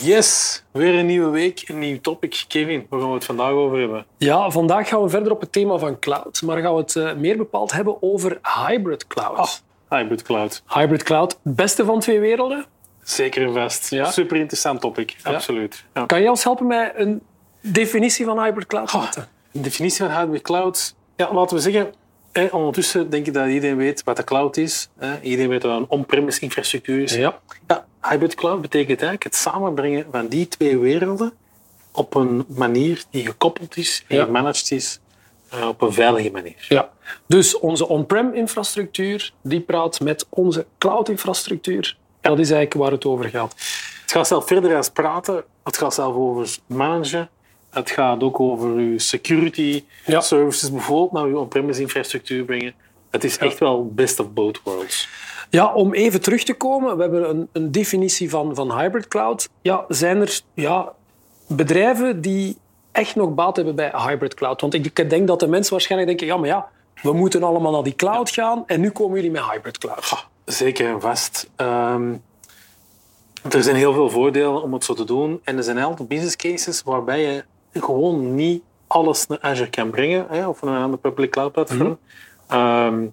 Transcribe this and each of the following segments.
Yes, weer een nieuwe week, een nieuw topic. Kevin, waar gaan we het vandaag over hebben? Ja, vandaag gaan we verder op het thema van cloud, maar gaan we het eh, meer bepaald hebben over hybrid cloud. Ah, hybrid cloud. Hybrid cloud, het beste van twee werelden. Zeker en vast. Ja. Super interessant topic, absoluut. Ja. Kan je ons helpen met een definitie van hybrid cloud? Ah, een definitie van hybrid cloud. Ja, laten we zeggen, hè, ondertussen denk ik dat iedereen weet wat de cloud is. Iedereen weet dat een on-premise infrastructuur is. Ja. Ja, hybrid cloud betekent eigenlijk het samenbrengen van die twee werelden op een manier die gekoppeld is en Ja. gemanaged is eh, op een veilige manier. ja. Dus onze on-prem infrastructuur, die praat met onze cloud infrastructuur. Dat is eigenlijk waar het over gaat. Het gaat zelf verder als praten. Het gaat zelf over managen. Het gaat ook over uw security Ja. services bijvoorbeeld naar uw on-premise infrastructuur brengen. Het is echt wel best of both worlds. Ja, om even terug te komen, we hebben een, een definitie van, van hybrid cloud. Ja, zijn er ja, bedrijven die echt nog baat hebben bij hybrid cloud? Want ik denk dat de mensen waarschijnlijk denken, ja, maar ja, we moeten allemaal naar die cloud gaan en nu komen jullie met hybrid cloud. Zeker en vast. Ehm, er zijn heel veel voordelen om het zo te doen. En er zijn een aantal business cases waarbij je gewoon niet alles naar Azure kan brengen. Hè, of naar een ander public cloud platform. Ehm,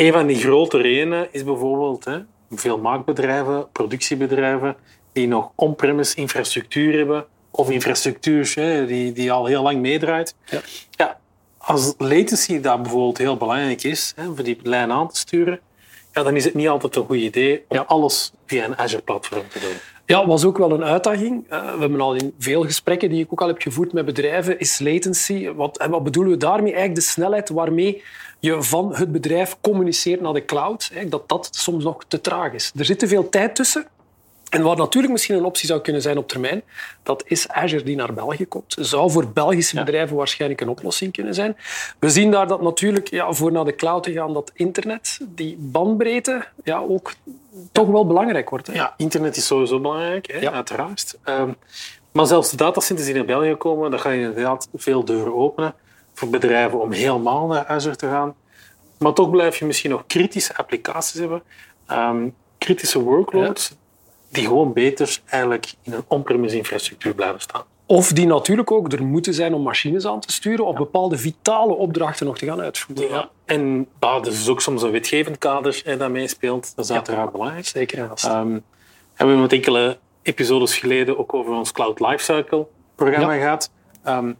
een van die grote redenen is bijvoorbeeld hè, veel maakbedrijven, productiebedrijven, die nog on-premise infrastructuur hebben. Of infrastructuur hè, die, die al heel lang meedraait. Ja. Ja, als latency daar bijvoorbeeld heel belangrijk is, hè, voor die lijn aan te sturen, ja, dan is het niet altijd een goed idee om Ja. alles via een Azure-platform te doen. Ja, was ook wel een uitdaging. Eh, we hebben al in veel gesprekken die ik ook al heb gevoerd met bedrijven, is latency. Wat, wat bedoelen we daarmee? Eigenlijk de snelheid waarmee je van het bedrijf communiceert naar de cloud. Dat dat soms nog te traag is. Er zit te veel tijd tussen. En wat natuurlijk misschien een optie zou kunnen zijn op termijn, dat is Azure die naar België komt. Zou voor Belgische bedrijven waarschijnlijk een oplossing kunnen zijn. We zien daar dat natuurlijk ja, voor naar de cloud te gaan, dat internet, die bandbreedte, ja, ook toch wel belangrijk wordt. Hè? Ja, internet is sowieso belangrijk, hè, Ja. uiteraard. Ehm, maar zelfs de datacenters die naar België komen, daar gaan inderdaad veel deuren openen voor bedrijven om helemaal naar Azure te gaan. Maar toch blijf je misschien nog kritische applicaties hebben, ehm, kritische workloads, die gewoon beter eigenlijk in een on-premise infrastructuur blijven staan. Of die natuurlijk ook er moeten zijn om machines aan te sturen of bepaalde vitale opdrachten nog te gaan uitvoeren. Ja. En bah, er is ook soms een wetgevend kader hè, dat meespeelt. Dat is uiteraard belangrijk. Zeker en vast. Ehm, en we hebben het enkele episodes geleden ook over ons Cloud Lifecycle programma gehad. Ehm,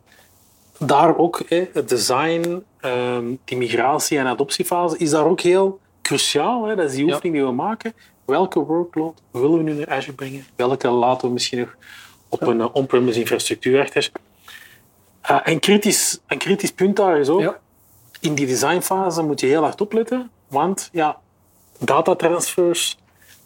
daar ook, hè, het design, ehm, die migratie- en adoptiefase, is daar ook heel cruciaal. Hè. Dat is die oefening die we maken. Welke workload willen we nu naar Azure brengen? Welke laten we misschien nog op een eh, on-premise infrastructuur achter? Eh, en kritisch, een kritisch punt daar is ook, Ja. in die designfase moet je heel hard opletten, want ja, datatransfers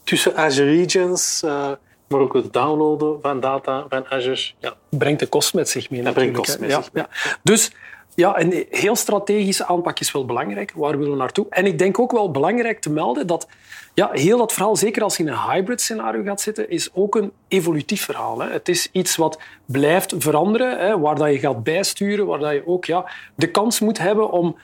tussen Azure regions, eh, maar ook het downloaden van data van Azure, ja, brengt de kost met zich mee. Dat brengt kost met ja, zich ja. Dus ja, een heel strategische aanpak is wel belangrijk. Waar willen we naartoe? En ik denk ook wel belangrijk te melden dat ja, heel dat verhaal, zeker als je in een hybrid scenario gaat zitten, is ook een evolutief verhaal. Hè. Het is iets wat blijft veranderen, hè, waar dat je gaat bijsturen, waar dat je ook ja, de kans moet hebben om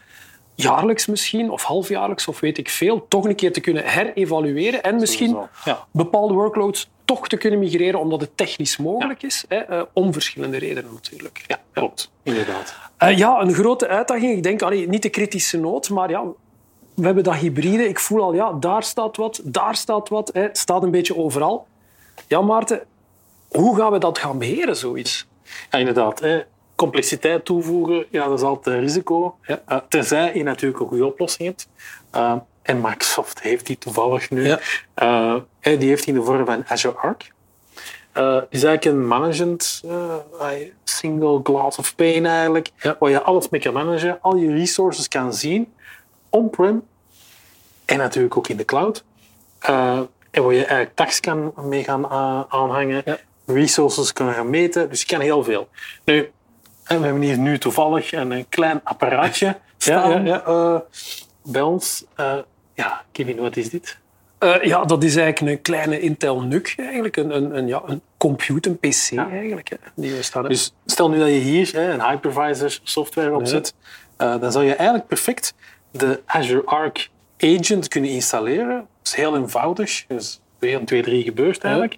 jaarlijks misschien, of halfjaarlijks, of weet ik veel, toch een keer te kunnen herevalueren en misschien ja. bepaalde workloads toch te kunnen migreren omdat het technisch mogelijk is, hè, eh, om verschillende redenen natuurlijk. ja, klopt, inderdaad. Eh, ja, een grote uitdaging. Ik denk, allee, niet de kritische nood, maar ja, we hebben dat hybride. Ik voel al, ja, daar staat wat, daar staat wat. Hè. Het staat een beetje overal. Ja, Maarten, hoe gaan we dat gaan beheren, zoiets? Ja, inderdaad. Hè. Complexiteit toevoegen, ja, dat is altijd een risico. Ja. Eh, tenzij je natuurlijk een goede oplossing hebt. Eh, en Microsoft heeft die toevallig nu. Ja. Eh, die heeft die in de vorm van Azure Arc. Het is eigenlijk een management, single glass of pane eigenlijk, Ja. waar je alles mee kan managen, al je resources kan zien, on-prem en natuurlijk ook in de cloud. Eh, en waar je eigenlijk tags kan mee gaan eh, aanhangen, Ja. resources kunnen gaan meten, dus je kan heel veel. Nu, en we hebben hier nu toevallig een, een klein apparaatje staan ja, ja. eh, bij ons. Eh, ja, Kevin, wat is dit? Eh, ja, dat is eigenlijk een kleine Intel NUC, eigenlijk. Een, een, een, ja, een computer, een PC eigenlijk, hè, die we staan. Dus stel nu dat je hier hè, een hypervisor software opzet, eh, dan zou je eigenlijk perfect de Azure Arc Agent kunnen installeren. Dat is heel eenvoudig, dus 1, 2, 3 gebeurt eigenlijk.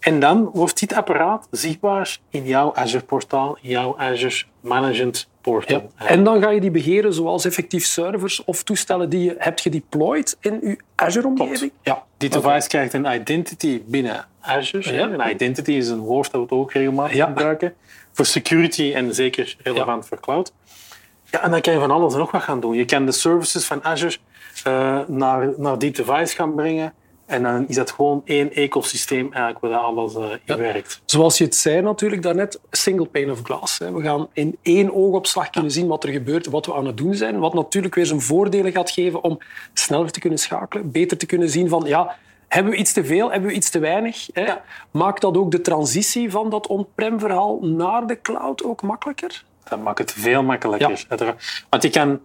En dan wordt dit apparaat zichtbaar in jouw Azure portaal, in jouw Azure Management portal. Ja. En dan ga je die beheren zoals effectief servers of toestellen die je hebt gedeployed in je Azure-omgeving. Ja, die device krijgt een identity binnen Azure. Ja. Een identity is een woord dat we ook regelmatig Ja. gebruiken. Voor security en zeker relevant voor cloud. Ja, en dan kan je van alles en nog wat gaan doen. Je kan de services van Azure eh, naar, naar die device gaan brengen. En dan is dat gewoon één ecosysteem eigenlijk waar alles eh, in werkt. Zoals je het zei natuurlijk daarnet, single pane of glass. hè. We gaan in één oogopslag kunnen zien wat er gebeurt, wat we aan het doen zijn. Wat natuurlijk weer zijn voordelen gaat geven om sneller te kunnen schakelen, beter te kunnen zien van ja, hebben we iets te veel, hebben we iets te weinig. Hè? Ja. Maakt dat ook de transitie van dat on-prem verhaal naar de cloud ook makkelijker? Dat maakt het veel makkelijker. Want je kan,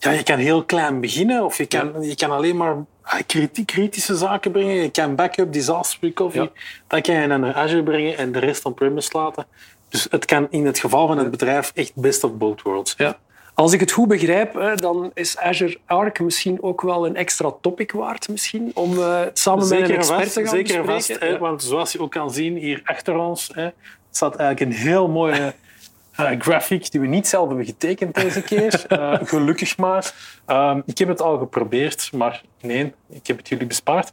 ja, je kan heel klein beginnen of je kan, je kan alleen maar ah, kriti- kritische zaken brengen. Je kan backup, disaster recovery. Ja. Dat kan je naar Azure brengen en de rest on-premise laten. Dus het kan in het geval van het bedrijf echt best of both worlds. Ja. Als ik het goed begrijp, dan is Azure Arc misschien ook wel een extra topic waard misschien, om eh, samen met een Zeker en expert vast, te gaan zeker en bespreken. vast hè, Ja. want zoals je ook kan zien hier achter ons, hè, staat eigenlijk een heel mooie eh, graphic die we niet zelf hebben getekend deze keer. Eh, gelukkig maar. Ehm, ik heb het al geprobeerd, maar nee, ik heb het jullie bespaard.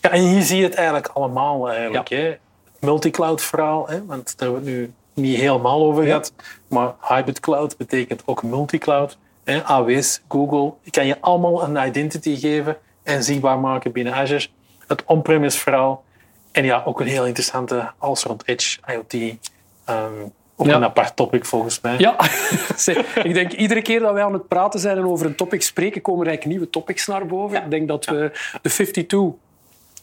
Ja, en hier zie je het eigenlijk allemaal. Eigenlijk, hè. Het multicloud verhaal, hè, want daar hebben we het nu niet helemaal over gehad. Maar hybrid cloud betekent ook multicloud. Hè. AWS, Google, je kan je allemaal een identity geven en zichtbaar maken binnen Azure. Het on-premise verhaal. En ja, ook een heel interessante als rond Edge, IoT. ehm, ook Ja. een apart topic volgens mij. Ja, ik denk iedere keer dat wij aan het praten zijn en over een topic spreken, komen er eigenlijk nieuwe topics naar boven. Ik denk dat we de 52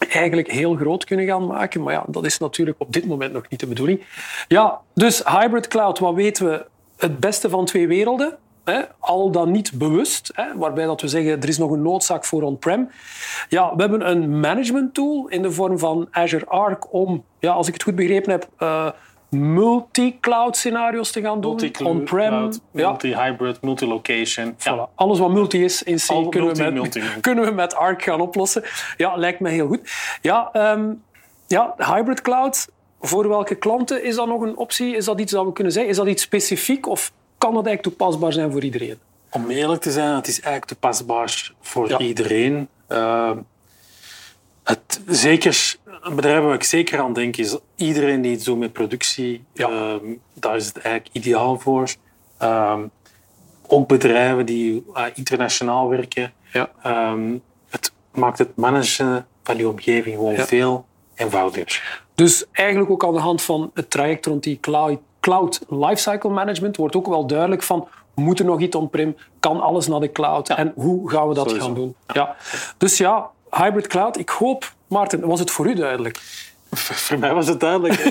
eigenlijk heel groot kunnen gaan maken. Maar ja, dat is natuurlijk op dit moment nog niet de bedoeling. Ja, dus hybrid cloud, wat weten we? Het beste van twee werelden. Hè? Al dan niet bewust, hè? waarbij dat we zeggen er is nog een noodzaak voor on-prem. Ja, we hebben een management tool in de vorm van Azure Arc om, ja, als ik het goed begrepen heb, eh, multi-cloud scenario's te gaan doen. On-prem, ja, multi-hybrid, multi-location. Ja. Alles wat multi is in C Al kunnen, multi, we met, multi, multi. kunnen we met Arc gaan oplossen. Ja, lijkt mij heel goed. Ja, ehm, ja, hybrid cloud, voor welke klanten is dat nog een optie? Is dat iets dat we kunnen zeggen? Is dat iets specifiek of kan dat eigenlijk toepasbaar zijn voor iedereen? Om eerlijk te zijn, het is eigenlijk toepasbaar voor Ja. iedereen. Ehm, het, zeker, een bedrijf waar ik zeker aan denk, is iedereen die iets doet met productie. Ja. ehm, daar is het eigenlijk ideaal voor. Ehm, ook bedrijven die eh, internationaal werken. Ja. Ehm, het maakt het managen van je omgeving gewoon Ja. veel eenvoudiger. Dus eigenlijk ook aan de hand van het traject rond die cloud, cloud lifecycle management wordt ook wel duidelijk van moet er nog iets on-prem, kan alles naar de cloud en hoe gaan we dat Sowieso. gaan doen? Ja. Dus ja, hybrid cloud. Ik hoop, Maarten, was het voor u duidelijk? Voor mij was het duidelijk.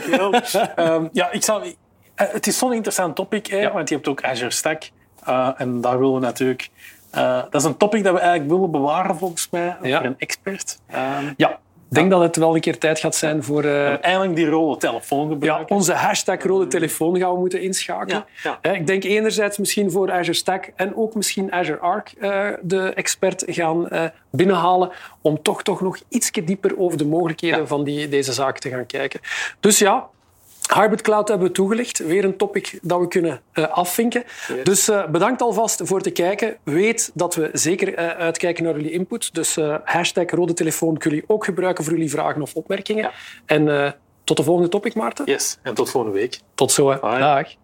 Ehm, ja, ik zou, eh, het is zo'n interessant topic, hè, Ja. want je hebt ook Azure Stack. eh, en daar willen we natuurlijk... eh, dat is een topic dat we eigenlijk willen bewaren, volgens mij, Ja. voor een expert. Ehm, Ja, denk dat het wel een keer tijd gaat zijn voor... eh, Eindelijk die rode telefoon ja, gebruiken. onze hashtag rode telefoon gaan we moeten inschakelen. Ja, Ik denk enerzijds misschien voor Azure Stack en ook misschien Azure Arc eh, de expert gaan eh, binnenhalen om toch, toch nog iets dieper over de mogelijkheden Ja. van die, deze zaak te gaan kijken. Dus ja, Hybrid Cloud hebben we toegelicht. Weer een topic dat we kunnen eh, afvinken. Dus eh, bedankt alvast voor het kijken. Weet dat we zeker eh, uitkijken naar jullie input. Dus hashtag rode telefoon kunnen jullie ook gebruiken voor jullie vragen of opmerkingen. En tot de volgende topic, Maarten. Yes, en tot volgende week. Tot zo. hè. Dag.